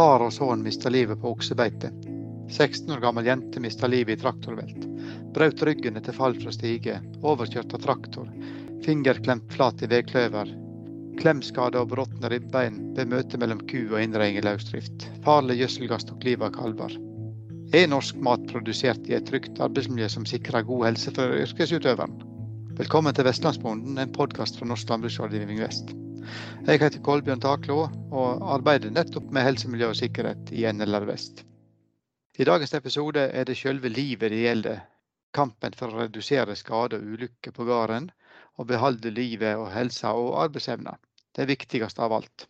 Far og sønn mista livet på oksebeite. 16 år gammel jente mista livet i traktorvelt. Brøt ryggen etter fall fra stige. Overkjørt av traktor. Finger klemt flat i vedkløver. Klemskade og brotne ribbein ved møte mellom ku og innreiing i løsdrift. Farlig gjødselgass tok livet av kalver. Er norsk mat produsert i et trygt arbeidsmiljø som sikrer god helse for yrkesutøveren? Velkommen til Vestlandsbonden, en podkast fra Norsk landbruksrådgivning Vest. Jeg heter Kolbjørn Taklå og arbeider nettopp med helse, miljø og sikkerhet i NLR Vest. I dagens episode er det selve livet det gjelder. Kampen for å redusere skade og ulykker på gården, og beholde livet og helsa og arbeidsevna. Det viktigste av alt.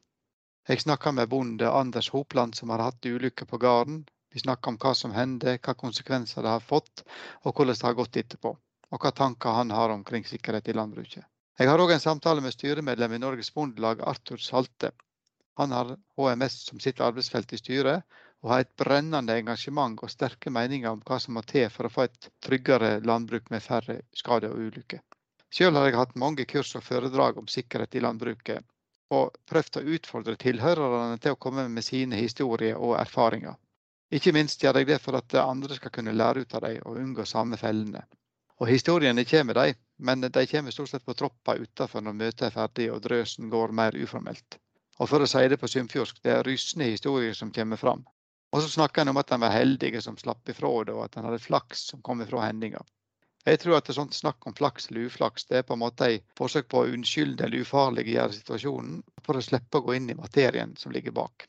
Jeg snakker med bonde Anders Hopland som har hatt ulykker på gården, vi snakker om hva som hendte, hva konsekvenser det har fått, og hvordan det har gått etterpå. Og hva tanker han har omkring sikkerhet i landbruket. Jeg har òg en samtale med styremedlem i Norges Bondelag, Arthur Salte. Han har HMS som sitt arbeidsfelt i styret, og har et brennende engasjement og sterke meninger om hva som må til for å få et tryggere landbruk med færre skader og ulykker. Selv har jeg hatt mange kurs og foredrag om sikkerhet i landbruket, og prøvd å utfordre tilhørerne til å komme med sine historier og erfaringer. Ikke minst gjør jeg det for at andre skal kunne lære ut av dem og unngå samme fellene. Og historiene kommer, de, men de kommer stort sett på troppa utenfor når møtet er ferdig og drøsen går mer uformelt. Og for å si det på sunnfjordsk, det er rysende historier som kommer fram. Og så snakker en om at en var heldige som slapp ifra det, og at en hadde flaks som kom ifra hendinga. Jeg tror at det er sånt snakk om flaks eller uflaks, det er på en måte et forsøk på å unnskylde eller ufarliggjøre situasjonen for å slippe å gå inn i materien som ligger bak.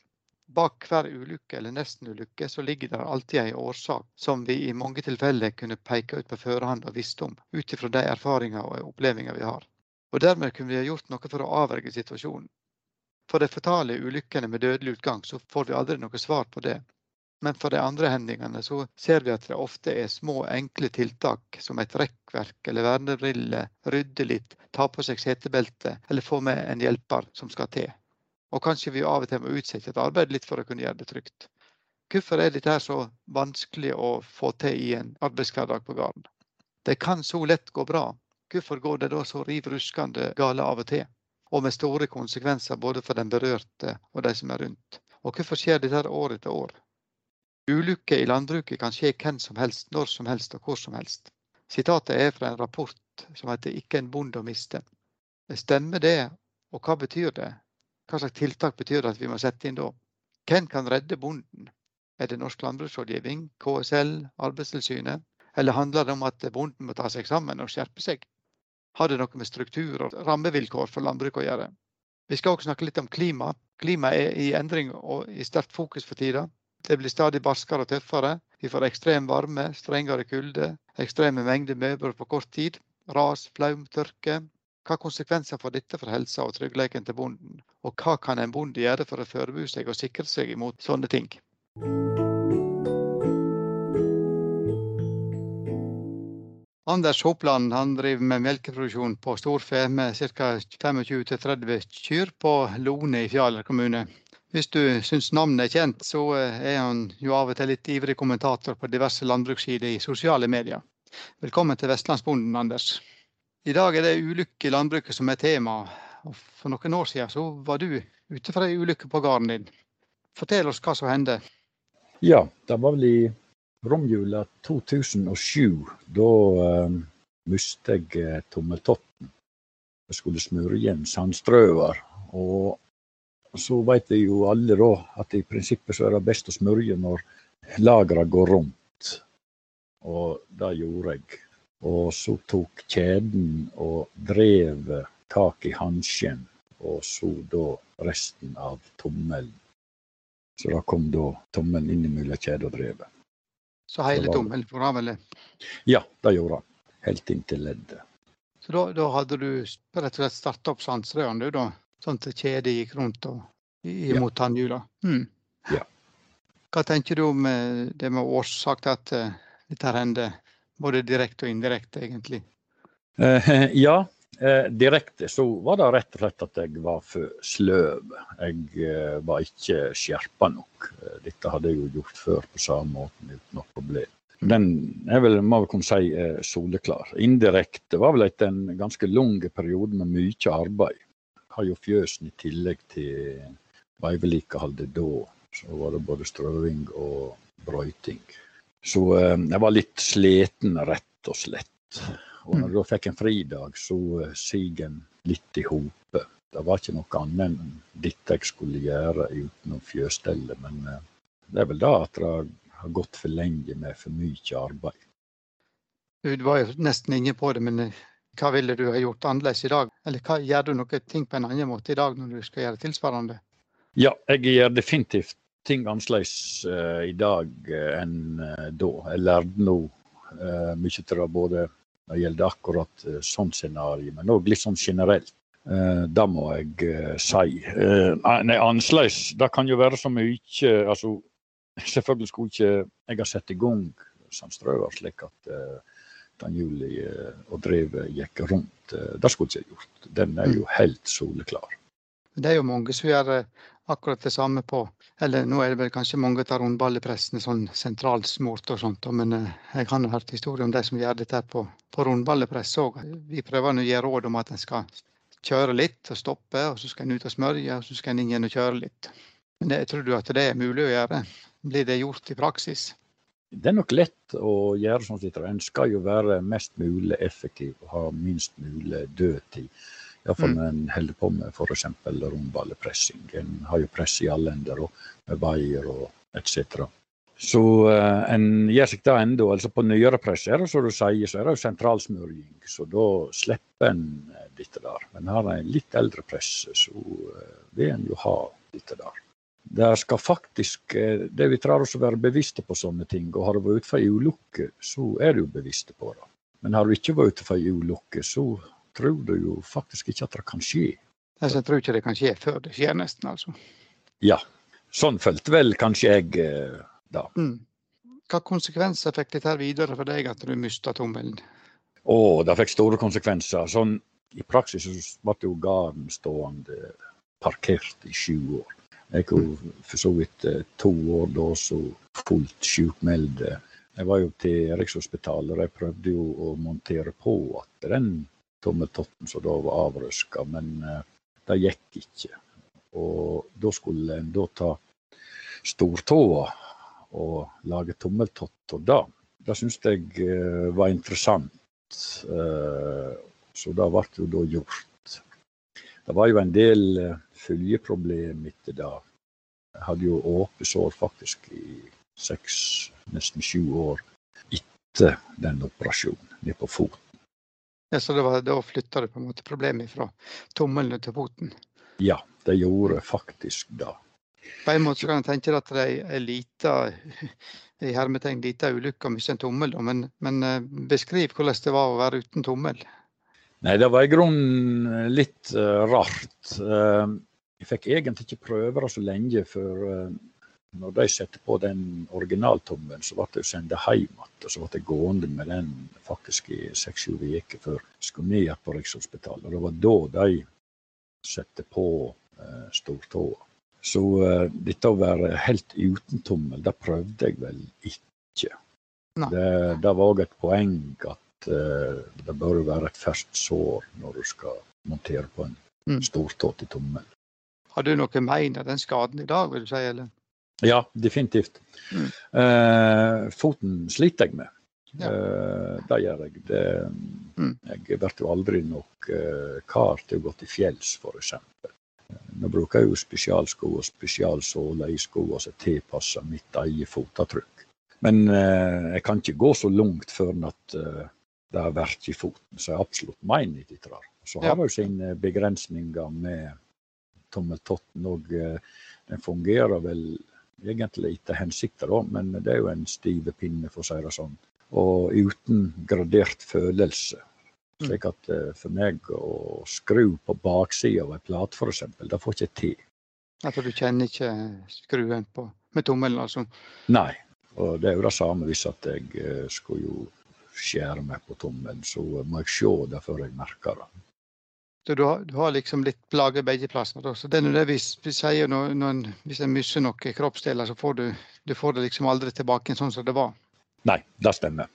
Bak hver ulykke eller nestenulykke så ligger det alltid en årsak som vi i mange tilfeller kunne peke ut på forhånd og visst om, ut ifra de erfaringer og opplevelser vi har. Og Dermed kunne vi ha gjort noe for å avverge situasjonen. For de fatale ulykkene med dødelig utgang så får vi aldri noe svar på det. Men for de andre hendelsene så ser vi at det ofte er små, enkle tiltak som et rekkverk eller vernebriller, rydde litt, ta på seg setebelte eller få med en hjelper som skal til. Og kanskje vi av og til må utsette et arbeid litt for å kunne gjøre det trygt. Hvorfor er dette så vanskelig å få til i en arbeidshverdag på gården? Det kan så lett gå bra. Hvorfor går det da så riv ruskende gale av og til? Og med store konsekvenser både for den berørte og de som er rundt. Og hvorfor skjer dette år etter år? Ulykker i landbruket kan skje hvem som helst, når som helst og hvor som helst. Sitatet er fra en rapport som heter 'Ikke en bonde å miste'. Stemmer det, og hva betyr det? Hva slags tiltak betyr det at vi må sette inn da? Hvem kan redde bonden? Er det Norsk landbruksrådgivning, KSL, Arbeidstilsynet? Eller handler det om at bonden må ta seg sammen og skjerpe seg? Har det noe med struktur og rammevilkår for landbruket å gjøre? Vi skal også snakke litt om klima. Klima er i endring og i sterkt fokus for tida. Det blir stadig barskere og tøffere. Vi får ekstrem varme, strengere kulde, ekstreme mengder møbler på kort tid. Ras, flaum, tørke. Hva konsekvenser får dette for helsa og tryggheten til bonden? Og hva kan en bonde gjøre for å forberede seg og sikre seg imot sånne ting? Anders Hopland han driver med melkeproduksjon på storfe med ca. 25-30 kyr på Lone i Fjaler kommune. Hvis du syns navnet er kjent, så er han jo av og til litt ivrig kommentator på diverse landbrukssider i sosiale medier. Velkommen til Vestlandsbonden, Anders. I dag er det ulykke i landbruket som er tema. For noen år siden så var du ute for ei ulykke på gården din. Fortell oss hva som hendte. Ja, det var vel i romjula 2007. Da eh, mistet jeg uh, tommeltotten. Jeg skulle smøre igjen sandstrøer. Og så vet vi jo alle da at i prinsippet så er det best å smørje når lagra går rundt. Og det gjorde jeg. Og så tok kjeden og drevet tak i hansken, og så da resten av tommelen. Så da kom da tommelen inn mellom kjede og drevet. Så hele tommelen for av, eller? Ja, det gjorde han. Helt inn til leddet. Så da, da, hadde du rett og slett starta opp sandsrørene, du da? Sånn at kjedet gikk rundt og imot ja. tannhjula? Mm. Ja. Hva tenker du om eh, det med årsak til at uh, dette hendte? Både direkte og indirekte, egentlig? Eh, ja, eh, direkte så var det rett og slett at jeg var for sløv. Jeg eh, var ikke skjerpa nok. Dette hadde jeg jo gjort før på samme måte uten noe problem. Den er vel, må vi kunne si, soleklar. Indirekte var vel etter en ganske lang periode med mye arbeid. Jeg har jo fjøsen i tillegg til veivedlikeholdet da Så var det både strøing og brøyting. Så eh, jeg var litt sliten, rett og slett. Og når jeg da fikk en fridag, så eh, sig en litt i hopet. Det var ikke noe annet enn dette jeg skulle gjøre utenom fjøsstellet. Men eh, det er vel da at det har gått for lenge med for mye arbeid. Du var jo nesten inne på det, men hva ville du ha gjort annerledes i dag? Eller hva, gjør du noen ting på en annen måte i dag når du skal gjøre tilsvarende? Ja, jeg gjør definitivt ting annerledes uh, i dag uh, enn uh, da. Jeg lærte nå mye til det både når det gjelder akkurat sånn scenario, men òg litt sånn generelt. det må jeg si. nei, annerledes, det kan jo være så mye altså, Selvfølgelig skulle ikke jeg ha satt i gang Sandstrøer slik at den Juli og drevet gikk rundt. Det skulle jeg ikke gjort. Den er jo mm. helt soleklar. Det er jo mange som gjør akkurat det samme på Eller nå er det vel kanskje mange av rundballepressene sånn sentralsmurt og sånt, men eh, jeg har hørt historier om de som gjør dette på, på rundballepress òg. Vi prøver å gi råd om at en skal kjøre litt og stoppe, og så skal en ut og smørje, og så skal en inn igjen og kjøre litt. Men det, tror du at det er mulig å gjøre? Blir det gjort i praksis? Det er nok lett å gjøre sånn. En skal jo være mest mulig effektiv og ha minst mulig dødtid. Iallfall mm. når en holder på med f.eks. rundballepressing. En har jo press i alle ender, og med veier og etc. Så uh, en gjør seg det enda, altså På nyere press er det som du sier, så er det jo sentralsmurging, Så da slipper en eh, dette der. Men har en litt eldre press, så uh, vil en jo ha dette der. Det skal faktisk, det vi oss å være bevisste på sånne ting. Og har du vært ute for ei ulykke, så er du bevisste på det. Men har du ikke vært ute for ei ulykke, så tror du jo faktisk ikke at det kan skje. Altså, jeg tror ikke det kan skje før det skjer, nesten. altså. Ja. Sånn følte vel kanskje jeg eh, da. Mm. Hva konsekvenser fikk dette videre for deg at du mista tommelen? Å, det fikk store konsekvenser. Sånn, I praksis ble jo gården stående parkert i sju år. Jeg var for så vidt eh, to år da så fullt sjukmelde. Jeg var jo til Rikshospitalet og jeg prøvde jo å montere på at den tommeltotten som da var avrøska, men uh, det gikk ikke. Og da skulle en da ta stortåa og lage tommeltott av det. Det syns jeg uh, var interessant. Uh, så det ble jo da gjort. Det var jo en del følgeproblem etter det. Jeg hadde jo åpent sår faktisk i seks, nesten sju år etter den operasjonen nede på foten. Ja, så det var, da flytta du på en måte problemet fra tommelen til foten? Ja, det gjorde faktisk det. På en måte kan jeg tenke at det er ei lita i hermetegn lita ulykke å miste en tommel, men, men, eh, beskriv hvordan det var å være uten tommel. Nei, det var i grunnen litt uh, rart. Uh, jeg fikk egentlig ikke prøve det så lenge før uh, når de satte på den originaltommen, så ble jeg sendt hjem igjen. Og så ble jeg gående med den faktisk i seks-sju uker før jeg skulle ned på Rikshospitalet. Og det var da de satte på eh, stortåa. Så eh, dette å være helt uten tommel, det prøvde jeg vel ikke. Det, det, var òg et poeng at eh, det bør være et ferskt sår når du skal montere på en mm. stortå til tommel. Har du noe mening av den skaden i dag, vil du si? eller? Ja, definitivt. Mm. Uh, foten sliter jeg med. Ja. Uh, det gjør jeg. Det, mm. Jeg blir jo aldri nok uh, kar til å gå til fjells, f.eks. Nå bruker jeg jo spesialsko og spesialsåler i skoene som tilpasser mitt eget fotavtrykk. Men jeg kan ikke gå så langt før at det har vært i foten, så jeg absolutt mener det. Så har vi jo sine begrensninger med tommeltotten, og den fungerer vel egentlig etter hensikta, men det er jo en stiv pinne, for å si det sånn. Og uten gradert følelse. Mm. Slik at uh, for meg å skru på baksida av ei plate, f.eks., det får ikke til. Altså du kjenner ikke skruen på, med tommelen, altså? Nei, og det er jo det samme hvis at jeg uh, skulle jo skjære meg på tommelen, så må jeg se det før jeg merker det. Så du har, du har, liksom litt plager begge plasser. Så det er det vi, vi sier når, når, hvis en mister noen kroppsdeler, så får du, du får det liksom aldri tilbake sånn som det var. Nei, det stemmer.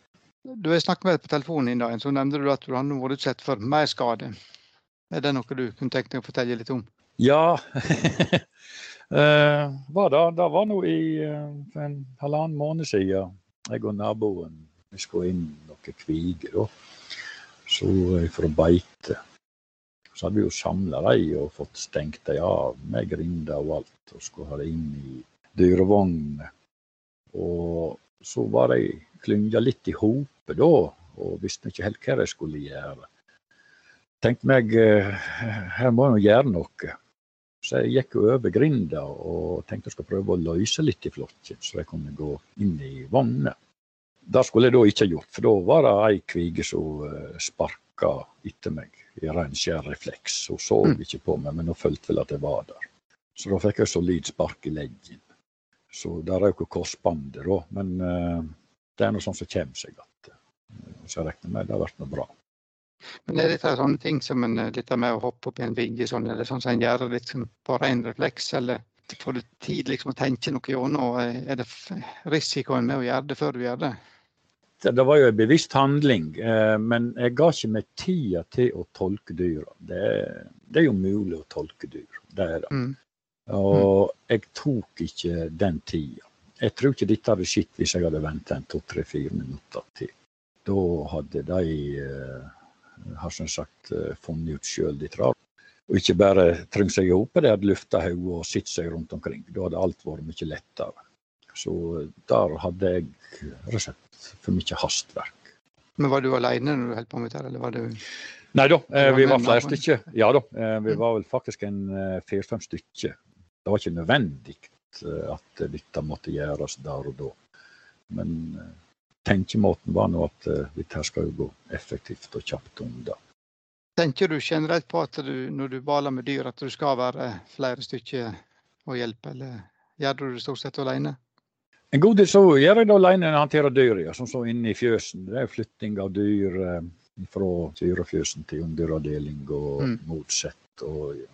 Du har snakket med deg på telefonen din, da, så nevnte du at du har vært utsatt for mer skade. Er det noe du kunne tenkt deg å fortelle litt om? Ja, Eh, var det, det var nå i eh, for en halvannen måned siden. Jeg og naboen vi skulle inn noen kviger. Så fra beite. Så hadde vi jo samla dem og fått stengt dem av med grinder og alt. Og skulle ha det inn i dyrevognene. Og så var de klynga litt i hopet da, og visste ikke helt hva de skulle gjøre. Tenkte meg eh, her må jeg gjøre noe. Så jeg gikk over grinda og tenkte jeg skulle prøve å løse litt i flokken, så jeg kunne gå inn i vognene. Det skulle jeg da ikke gjort, for da var det ei kvige som eh, sparka etter meg ren skjær refleks. Hun så mm. ikke på meg, men hun følte vel at jeg var der. Så da fikk jeg solid spark i leggen. Så der røk korsbåndet, da. Men uh, det er noe sånt som kommer seg att. Så jeg regner med det har vært noe bra. Men er dette sånne ting som en, dette med å hoppe opp i en vigge, sånn, eller sånn som en gjør liksom på ren refleks, eller får du tid liksom å tenke noe gjennom? Er det risikoen med å gjøre det før du gjør det? Det var jo en bevisst handling, eh, men jeg ga ikke meg tida til å tolke dyra. Det, det, er jo mulig å tolke dyr, det er det. Mm. Og jeg tok ikke den tida. Jeg tror ikke dette hadde skjedd hvis jeg hadde venta en to-tre-fire minutter til. Da hadde de eh, har som sagt eh, funnet ut sjøl de trav. Og ikke bare trengt seg i hop, de hadde lufta hodet og sett seg rundt omkring. Da hadde alt vært mye lettere. Så der hadde jeg rett slett for mye hastverk. Men var du alene når du holdt på med dette, eller var du Nei da, eh, vi var flere stykker. Ja da, eh, vi var vel faktisk en fire-fem stykker. Det var ikke nødvendig at dette måtte gjøres der og da. Men tenkemåten var nå at dette skal jo gå effektivt og kjapt unna. Tenker du generelt på at du, når du baler med dyr, at du skal være flere stykker å hjelpe, eller gjør du det stort sett alene? En god del så gjør jeg det alene når jeg håndterer dyr, ja, som så inne i fjøsen. Det er flytting av dyr eh, fra dyrefjøsen til underavdeling og mm. motsatt. Og ja.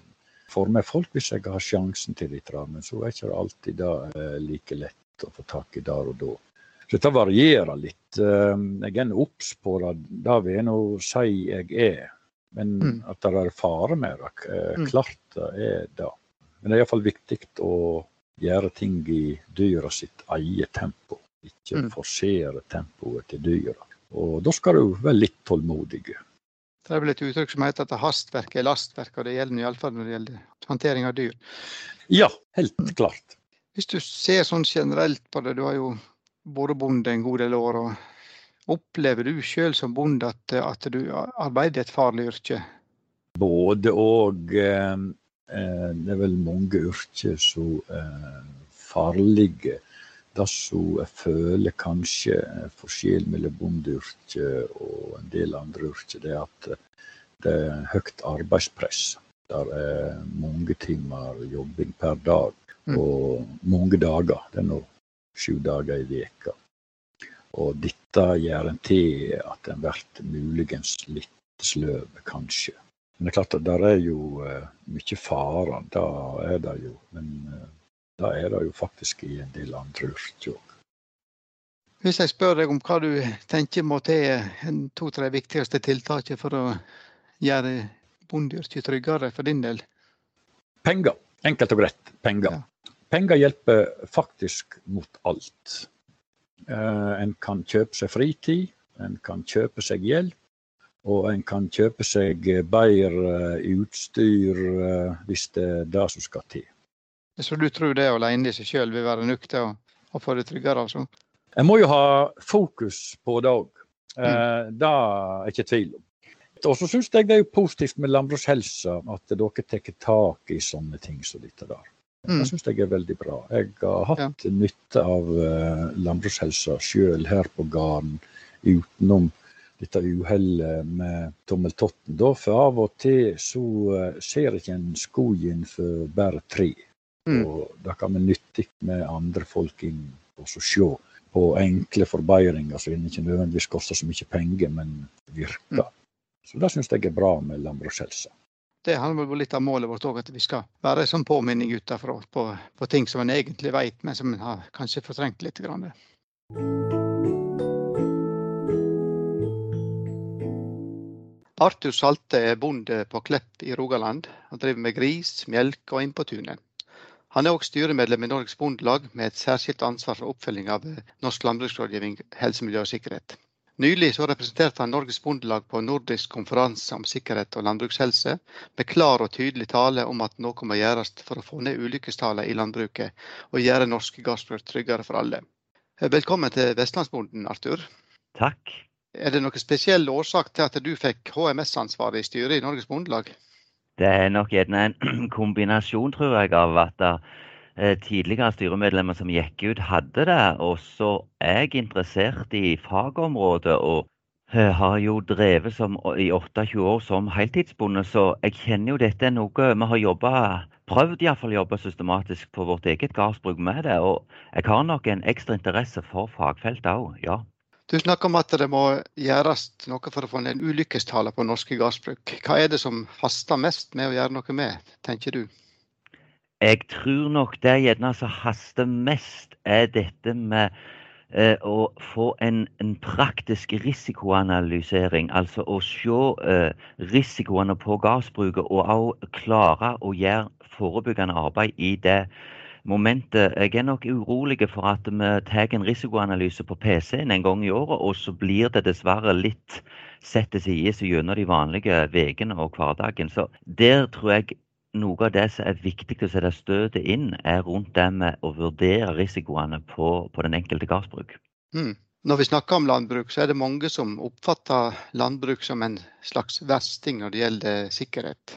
får med folk hvis jeg har sjansen til det, men så er det ikke alltid da, eh, like lett å få tak i der og da. Så dette varierer litt. Eh, jeg er obs på det, det vil jeg nå si jeg er. Men mm. at det er fare med det, eh, mm. klart det er det. Men det er iallfall viktig å gjøre ting i dyra sitt eget tempo. Ikke mm. forsere tempoet til dyra. Og da skal du være litt tålmodig. Det er vel et uttrykk som heter at hastverk er lastverk, og det gjelder iallfall når det gjelder håndtering av dyr. Ja, helt klart. Hvis du ser sånn generelt på det, du har jo vært bonde en god del år. og Opplever du sjøl som bonde at, at, du arbeider et farlig yrke? Både og. Eh, eh, det er vel mange yrker som er farlige. Det som jeg føler kanskje er forskjell mellom bondeyrket og en del andre yrker, det er at det er høyt arbeidspress. Der er mange timer jobbing per dag, mm. og mange dager. Det er nå sju dager i veka. Og dette gjør en til at en blir muligens litt sløv, kanskje. Men det er klart at der er jo uh, mye farer, da er det jo. Men det da er det jo faktisk i en del andre yrker òg. Hvis jeg spør deg om hva du tenker må til to-tre viktigste tiltak for å gjøre bondeyrket tryggere for din del? Penger. Enkelt og greit. Penger. Ja. Penger hjelper faktisk mot alt. Eh, en kan kjøpe seg fritid, en kan kjøpe seg hjelp, og en kan kjøpe seg bedre utstyr eh, hvis det er det som skal til. Så du tror det alene i seg sjøl vil være nok til å, å, få det tryggere? altså? En må jo ha fokus på det òg. Eh, mm. Det er ikke tvil om. Og så syns jeg det er positivt med landbrukshelsa at dere tar tak i sånne ting som dette der. Mm. Det syns jeg er veldig bra. Jeg har hatt ja. nytte av uh, landbrukshelsa sjøl her på gården, utenom dette uhellet med tommeltotten. Da, for av og til så uh, ser ikke en skogen for bare tre. Mm. Og det kan være nyttig med andre folk inn og så se på enkle forbedringer som ikke nødvendigvis koster så mye penger, men virker. Mm. Så det syns jeg er bra med landbrukshelsa det handler vel litt av målet vårt òg, at vi skal være en sånn påminning utenfra på, på, ting som en egentlig vet, men som en har kanskje fortrengt litt. Grann. Arthur Salte er bonde på Klepp i Rogaland Han driver med gris, melk og Inn på tunet. Han er også styremedlem i Norges Bondelag med et særskilt ansvar for oppfølging av eh, norsk landbruksrådgivning, helse, miljø og sikkerhet. Nylig så representerte han Norges Bondelag på nordisk konferanse om sikkerhet og landbrukshelse, med klar og tydelig tale om at noe må gjøres for å få ned ulykkestallene i landbruket og gjøre norske gårdsbruk tryggere for alle. Velkommen til Vestlandsbonden, Artur. Takk. Er det noen spesiell årsak til at du fikk HMS-ansvaret i styret i Norges Bondelag? Det er nok gjerne en kombinasjon, tror jeg, av at eh, tidligere styremedlemmer som gikk ut, hadde det. Og så er jeg interessert i fagområdet og eh, har jo drevet som, i 28 år som heltidsbonde, så jeg kjenner jo dette er noe vi har jobba prøvd iallfall å jobbe systematisk på vårt eget gardsbruk med det. Og jeg har nok en ekstra interesse for fagfeltet òg, ja. Du snakker om at det må gjøres noe for å få ned ulykkestallene på norske gårdsbruk. Hva er det som haster mest med å gjøre noe med, tenker du? Jeg tror nok det gjerne som haster mest, er dette med eh, å få en, en, praktisk risikoanalysering. Altså å se eh, risikoene på gårdsbruket, og også klare å gjøre forebyggende arbeid i det momentet. Jeg er nok urolig for at vi tar en risikoanalyse på PC-en en gang i året, og så blir det dessverre litt sett til side gjennom de vanlige ukene og hverdagen. Så der tror jeg noe av det som er viktig å sette støtet inn, er rundt det med å vurdere risikoene på, på den enkelte gårdsbruk. Mm. Når vi snakker om landbruk, så er det mange som oppfatter landbruk som en slags versting når det gjelder sikkerhet.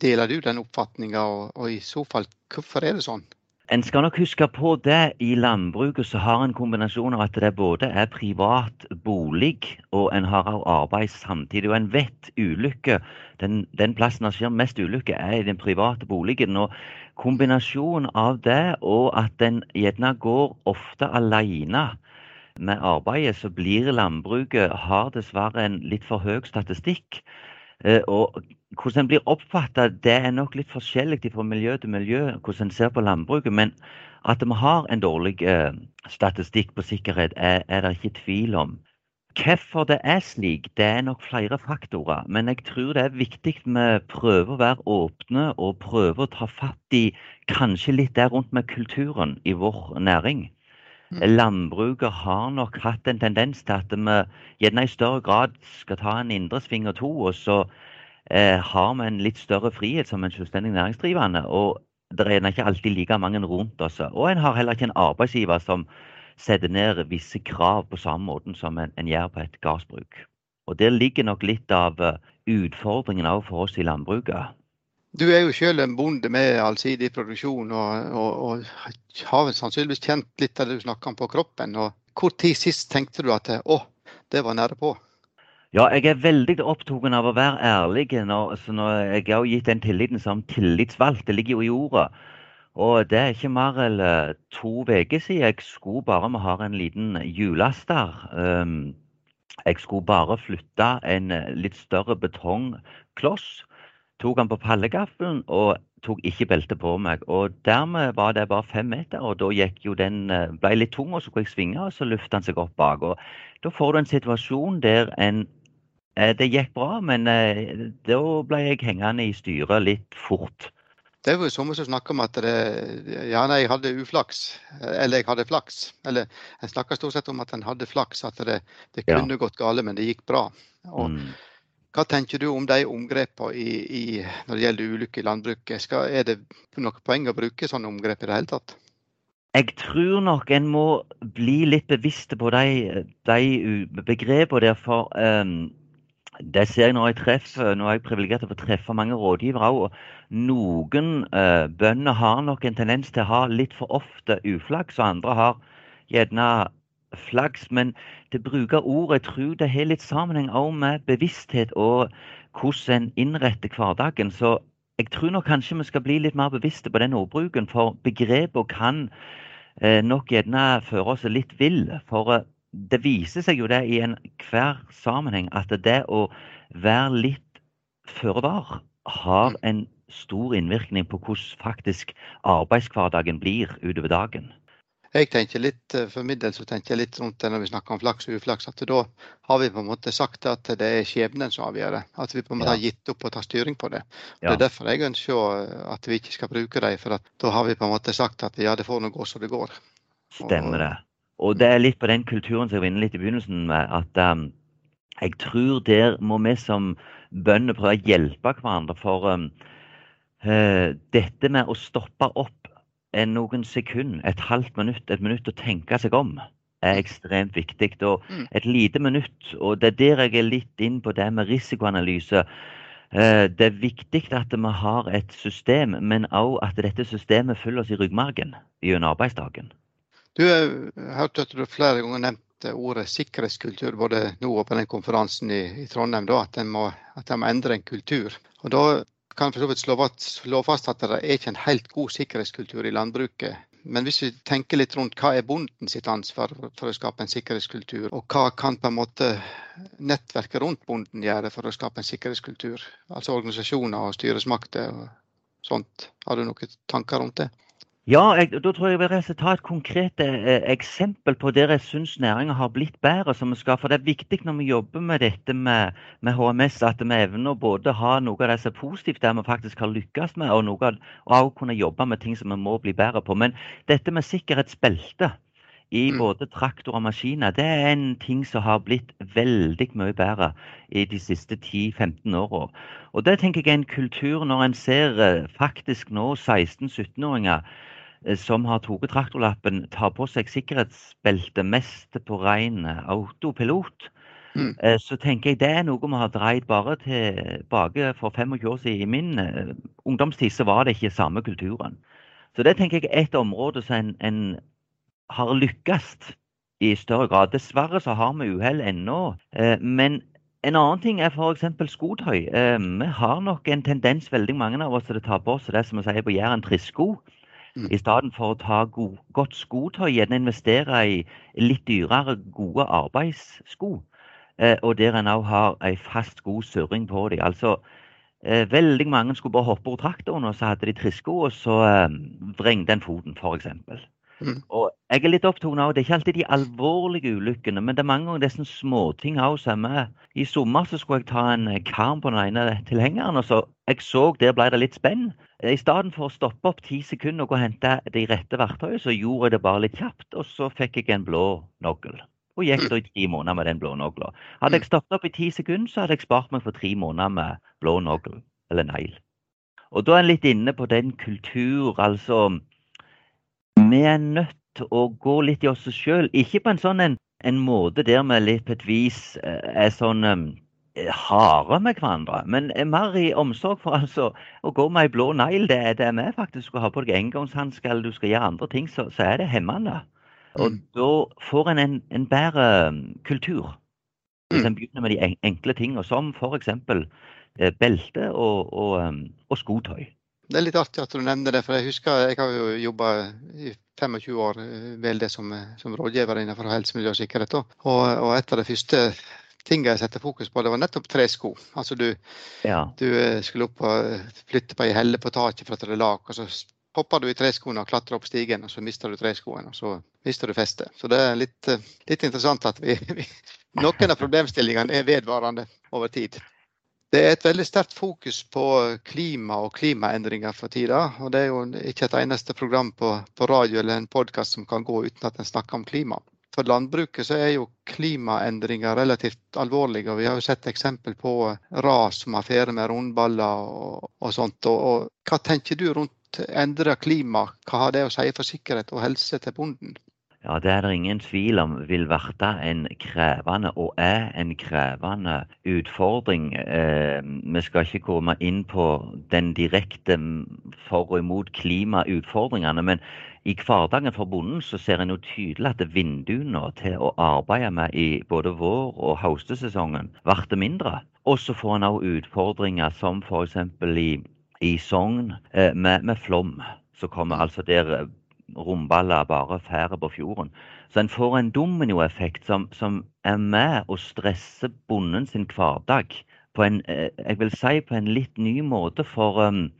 Deler du den oppfatninga, og, og i så fall, hvorfor er det sånn? En skal nok huske på det i landbruket så har en kombinasjon av at det både er privat bolig og en har arbeid samtidig. Og en vet ulykke. Den, den plassen det skjer mest ulykke, er i den private boligen. Og kombinasjonen av det og at en gjerne går ofte alene med arbeidet, så blir landbruket har dessverre en litt for høy statistikk. Eh, og hvordan en blir oppfatta, det er nok litt forskjellig fra miljø til miljø, hvordan en ser på landbruket. Men at vi har en dårlig eh, statistikk på sikkerhet, er, er, det ikke tvil om. Hvorfor det er slik, det er nok flere faktorer. Men jeg tror det er viktig vi prøver å være åpne og prøver å ta fatt i kanskje litt der rundt med kulturen i vår næring. Mm. Landbruket har nok hatt en tendens til at vi gjerne i større grad skal ta en indresving og to, og så eh, har vi en litt større frihet som en selvstendig næringsdrivende. Og det er ikke alltid like mange rundt oss. Og en har heller ikke en arbeidsgiver som setter ned visse krav på samme måte som en, en gjør på et gardsbruk. Og der ligger nok litt av eh, utfordringen òg for oss i landbruket. Du er jo selv en bonde med allsidig produksjon, og, og, og har sannsynligvis kjent litt av det du snakker om på kroppen. og Hvor tid sist tenkte du at å, det var nære på? Ja, jeg er veldig opptatt av å være ærlig. Når, når jeg har gitt den tilliten som tillitsvalgt. Det ligger jo i ordet. Og det er ikke mer enn to uker siden jeg skulle bare Vi har en liten hjullaster. Um, jeg skulle bare flytte en litt større betongkloss. Tok han på pallegaffelen og tok ikke beltet på meg. Og dermed var det bare fem meter, og da gikk jo den, eh, ble litt tung, og så kunne jeg svinge, og så løftet han seg opp bak. Og da får du en situasjon der en Eh, det gikk bra, men eh, da ble jeg hengende i styret litt fort. Det er jo som snakker om at det, ja, nei, jeg hadde uflaks, eller jeg hadde flaks. Eller en snakker stort sett om at en hadde flaks, at det, det kunne ja. gått galt, men det gikk bra. Og, mm. Hva tenker du om de omgrepene når det gjelder ulykker i landbruket? Skal, er det noe poeng å bruke sånne omgrep i det hele tatt? Jeg tror nok en må bli litt bevisst på de, de begrepene der. Um, det ser jeg når jeg treffer, nå er jeg privilegert til å treffe mange rådgivere òg. Noen uh, bønder har nok en tendens til å ha litt for ofte uflaks, og andre har gjerne flaks. Men til bruker ordet tror det har litt sammenheng òg med bevissthet og hvordan en innretter hverdagen. Så jeg tror nok kanskje vi skal bli litt mer bevisste på den ordbruken, for begrepene kan eh, nok gjerne føre oss litt vill. For eh, det viser seg jo det i enhver sammenheng at det å være litt føre var har mm. en stor innvirkning på hvordan faktisk arbeidshverdagen blir utover dagen. Jeg tenker litt, eh, For min del så tenker jeg litt rundt det når vi snakker om flaks og uflaks, at da har vi på en måte sagt at det er skjebnen som avgjør det. At vi på en måte Ja. har gitt opp å ta styring på det. Og. Det er derfor jeg ønsker at vi ikke skal bruke dem. For da har vi på en måte sagt at ja, det får nå gå som det går. Stemmer det. Og det er litt på den kulturen som jeg var inne litt i begynnelsen med, at um, jeg tror der må vi som bønder prøve å hjelpe hverandre. For um, uh, dette med å stoppe opp noen sekund, et halvt minutt, et minutt å tenke seg om, er ekstremt viktig. Og Mm. et lite minutt, og det er der jeg er litt inn på det med risikoanalyse. Eh, Det er viktig at vi har et system, men òg at dette systemet følger oss i ryggmargen gjennom arbeidsdagen. Du har hørt at du flere ganger nevnte ordet sikkerhetskultur, både nå og på den konferansen i, i Trondheim, da, at en må, må endre en kultur. Og Da kan for så vidt slå, fast- at det er ikke en helt god sikkerhetskultur i landbruket. Men hvis vi tenker litt rundt hva er bonden sitt ansvar for, å skape en sikkerhetskultur, og hva kan på en måte nettverket rundt bonden gjøre for å skape en sikkerhetskultur? Altså organisasjoner og styresmakter og sånt. Har du noen tanker rundt det? Ja, jeg, da tror jeg jeg vil ta et konkret eh, eksempel på der jeg syns næringa har blitt bedre. som vi skal, For det er viktig når vi jobber med dette med, med HMS, at vi evner å både ha noe av det som er positivt, der vi faktisk har lykkes med, og noe av, og kunne jobbe med ting som vi må bli bedre på. Men dette med sikkerhetsbelte i Mm. både traktor og maskiner, det er en ting som har blitt veldig mye bedre i de siste 10-15 åra. Og det tenker jeg er en kultur når en ser eh, faktisk nå 16-17-åringer eh, som har tatt traktorlappen, tar på seg sikkerhetsbeltet mest på ren eh, autopilot. Mm. Eh, Så tenker jeg det er noe vi har dreid bare tilbake for 25 år siden. I min eh, ungdomstid så var det ikke samme kulturen. Så det tenker jeg er et område som en, en har lykkes i større grad. Dessverre så har vi uhell ennå. eh, Men en annen ting er f.eks. skotøy. Eh, Vi har nok en tendens, veldig mange av oss, til å ta på oss det som vi sier på Jæren, trisssko. Mm. I stedet for å ta go godt å gjeninvestere i litt dyrere, gode arbeidssko. Eh, og der en òg har ei fast, god surring på dem. Altså, eh, veldig mange skulle bare hoppe over traktoren, og så hadde de trisssko, og så eh, vrengte en foten, f.eks. Mm. Og jeg er litt opptatt av, Det er ikke alltid de alvorlige ulykkene, men det er mange ganger disse småting òg som er. I sommer så skulle jeg ta en eh, karm på den ene tilhengeren, og så jeg så der ble det litt spenn. I stedet for å stoppe opp ti sekunder og gå og hente de rette verktøyene, så gjorde jeg det bare litt kjapt, og så fikk jeg en blå nogl. Og gikk da i tre måneder med den blå nogla. Hadde jeg stoppet opp i ti sekunder, så hadde jeg spart meg for tre måneder med blå nogl, eller negl. Og da er en litt inne på den kultur, altså Vi er nødt til å gå litt i oss sjøl. Ikke på en sånn en, en måte der vi litt på et vis eh, er sånn um, harde med hverandre, men er mer i omsorg for altså å gå med ei blå negl. Det er det vi faktisk skal ha på deg engangshansker eller du skal gjøre andre ting, så, så er det hemmende. Og Mm. da får en en, en bedre um, kultur. Hvis en begynner med de enkle tingene, som f.eks. Eh, belte og, og, og skotøy. Det er litt artig at du nevner det, for jeg husker jeg har jo jobba i 25 år eh, vel det som, eh, som rådgiver innenfor helse, miljø og sikkerhet. Og, og et av de første tingene jeg satte fokus på, det var nettopp tresko. Altså du, Ja. du eh, skulle opp og flytte på ei helle på taket for at det er lak, og så popper du i treskoene og klatrer opp stigen, og så mister du treskoene, og så mister du festet. Så det er litt, litt interessant at vi, vi noen av problemstillingene er vedvarende over tid. Det er et veldig sterkt fokus på klima og klimaendringer for tida. Og det er jo ikke et eneste program på, på radio eller en podkast som kan gå uten at en snakker om klima. For landbruket så er jo klimaendringer relativt alvorlige. og Vi har jo sett eksempel på ras som har affære med rundballer og, og sånt. Og, og hva tenker du rundt endra klima? Hva har det å si for sikkerhet og helse til bonden? Ja, det er det ingen tvil om vil bli en krevende, og er en krevende utfordring. Eh, vi skal ikke komme inn på den direkte for og imot klimautfordringene, men i hverdagen for bonden så ser en jo tydelig at vinduene til å arbeide med i både vår- og høstesesongen blir mindre. Og så får en òg utfordringer som f.eks. i, i Sogn eh, med, med flom. Så kommer altså der romballer bare færre på fjorden. Så en får en dominoeffekt som, som er med å stresse bonden sin hverdag på en, eh, jeg vil si på en litt ny måte. For um,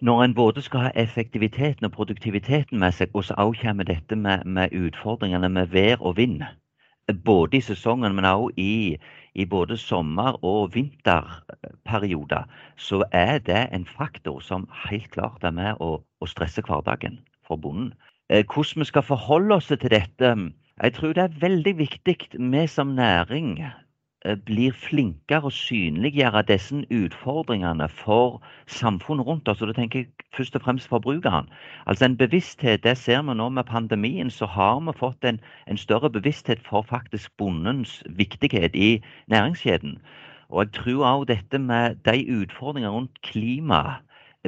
når en både skal ha effektiviteten og produktiviteten med seg, og så også kommer dette med, med utfordringene med vær og vind, både i sesongen, men også i, i både sommer- og vinterperioder, så er det en faktor som helt klart er med å, å stresse hverdagen for bonden. Eh, hvordan vi skal forholde oss til dette, jeg tror det er veldig viktig vi som næring Eh, blir flinkere å synliggjøre disse utfordringene for samfunnet rundt oss. og Da tenker jeg først og fremst forbrukeren. Altså en bevissthet, Det ser vi nå med pandemien. Så har vi fått en, en større bevissthet for faktisk bondens viktighet i næringskjeden. Og jeg tror òg dette med de utfordringene rundt klima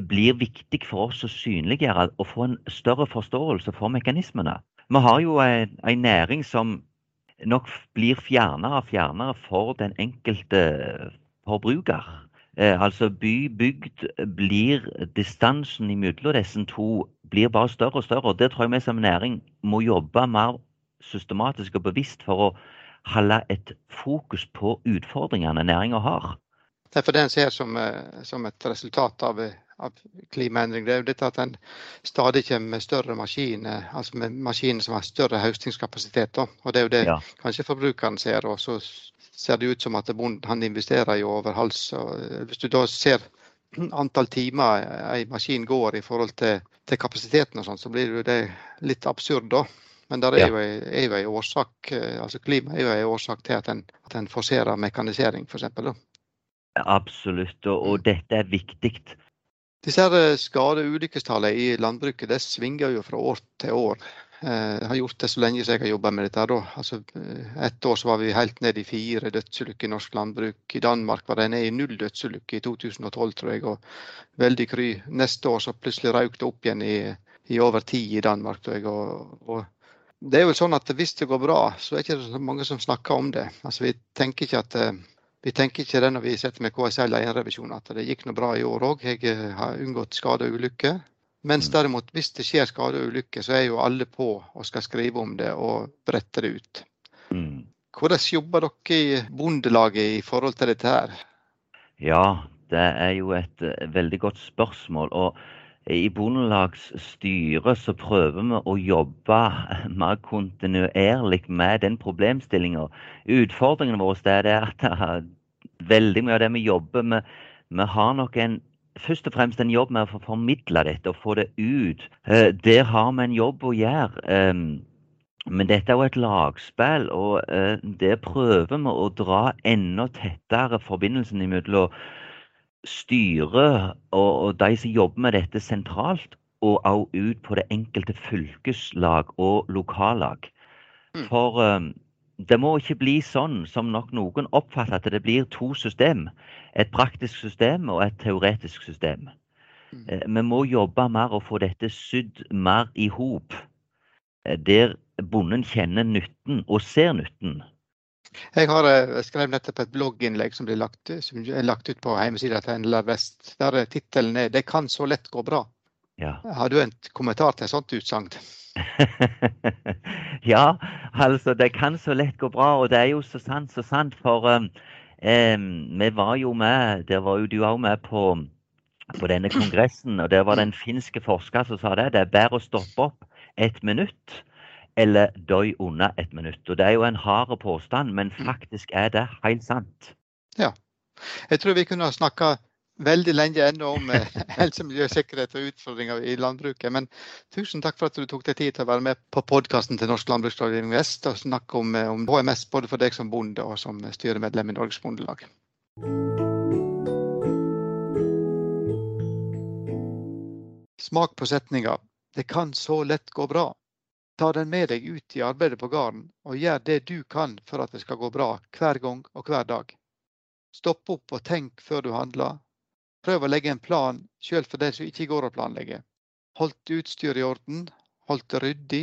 blir viktig for oss å synliggjøre og få en større forståelse for mekanismene. Vi har jo en, næring som nok blir fjernere og fjernere for den enkelte forbruker. Eh, altså by-bygd blir distansen imellom disse to blir bare større og større. og Det tror jeg vi som næring må jobbe mer systematisk og bevisst for å holde et fokus på utfordringene næringa har. Det er for det en ser som, eh, som, et resultat av av klimaendring, det er jo dette at en stadig kommer med større maskiner, altså med maskiner som har større høstingskapasitet. Da. Og Det er jo det ja. kanskje forbrukeren ser. og så ser det ut som at bonden han investerer jo over hals. og eh, Hvis du da ser antall timer en maskin går i forhold til, til kapasiteten, og sånn, så blir det litt absurd. da. Men der er jo, er jo en årsak, eh, altså klima er jo en årsak til at en, at en forserer mekanisering, f.eks. Absolutt, og, og, dette er viktig. Disse eh, skade- og ulykkestallene i landbruket det svinger jo fra år til år. Eh, jeg har gjort det så lenge som jeg har jobba med dette. Da. Altså, eh, ett år var vi helt ned i fire dødsulykker i norsk landbruk. I Danmark var det ned i null dødsulykker i 2012, tror jeg. Og veldig kry. Neste år så plutselig røk det opp igjen i, i over ti i Danmark, tror jeg. Og, og det er jo sånn at hvis det går bra, så er det ikke så mange som snakker om det. Altså, vi tenker ikke at vi tenker ikke det når vi setter med KSL egenrevisjon at det gikk noe bra i år òg. Jeg eh, har unngått skade og ulykker. Mens mm. derimot, hvis det skjer skade og ulykke, så er jo alle på og skal skrive om det og brette det ut. Mm. Hvordan jobber dere i Bondelaget i forhold til dette her? Ja, det er jo et eh, veldig godt spørsmål. og i Bondelagsstyret så prøver vi å jobbe mer kontinuerlig med den problemstillinga. Utfordringen vår er at veldig mye av det vi jobber med, vi har nok en først og fremst en jobb med å formidle dette og få det ut. Eh, der har vi en jobb å gjøre. Ehm, men dette er jo et lagspill, og eh, der prøver vi å dra enda tettere forbindelsen mellom styret og, de som jobber med dette sentralt, og også ut på det enkelte fylkeslag og lokallag. Mm. For um, det må ikke bli sånn som nok noen oppfatter at det blir to system. Et praktisk system og et teoretisk system. Mm. Eh, vi må jobbe mer og få dette sydd mer i hop. Eh, der bonden kjenner nytten og ser nytten. Jeg har eh, skrevet nettopp et blogginnlegg som, lagt, som er lagt ut på hjemmesida til NLR Vest. Der tittelen er 'Det kan så lett gå bra'. Ja. Har du en kommentar til et sånt utsagn? ja, altså det kan så lett gå bra. Og det er jo så sant, så sant. For um, um, vi var jo med, der var jo du òg med på, på, denne kongressen. Og der var det en finske forsker som sa det. Det er bedre å stoppe opp et minutt eller døy under et minutt. Og Det er jo en hard påstand, men mm. faktisk er det helt sant. Ja. Jeg tror vi kunne ha snakka veldig lenge ennå om eh, helse, miljø, sikkerhet og utfordringer i landbruket. Men tusen takk for at du tok deg tid til å være med på podkasten til Norsk Landbruksrådgivning Vest og snakke om, eh, om, HMS både for deg som bonde og som styremedlem i Norges Bondelag. Smak på setninga 'Det kan så lett gå bra'. Ta den med deg ut i arbeidet på gården, og gjør det du kan for at det skal gå bra hver gang og hver dag. Stopp opp og tenk før du handler. Prøv å legge en plan sjøl for det som ikke går å planlegge. Holdt utstyret i orden, holdt det ryddig.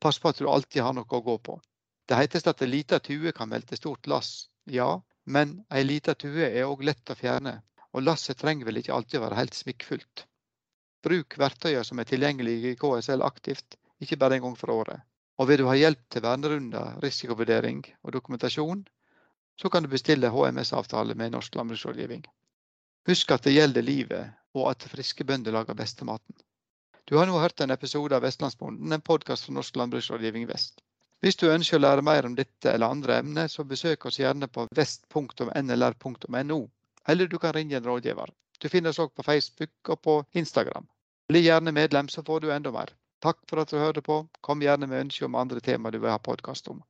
Pass på at du alltid har noe å gå på. Det heter at ei lita tue kan velte stort lass, ja, men ei lita tue er òg lett å fjerne, og lasset trenger vel ikke alltid være helt smikkfullt. Bruk verktøyene som er tilgjengelige i KSL aktivt, ikke bare en gang for året. Og vil du ha hjelp til vernerunder, risikovurdering og dokumentasjon, så kan du bestille HMS-avtale med Norsk landbruksrådgivning. Husk at det gjelder livet, og at friske bønder lager beste maten. Du har nå hørt en episode av Vestlandsbonden, en podkast fra Norsk landbruksrådgivning Vest. Hvis du ønsker å lære mer om dette eller andre emner, så besøk oss gjerne på vest.nlr.no, eller du kan ringe en rådgiver. Du finner oss òg på Facebook og på Instagram. Bli gjerne medlem, så får du enda mer. Takk for at du hørte på. Kom gjerne med ønske om andre tema du vil ha podkast om.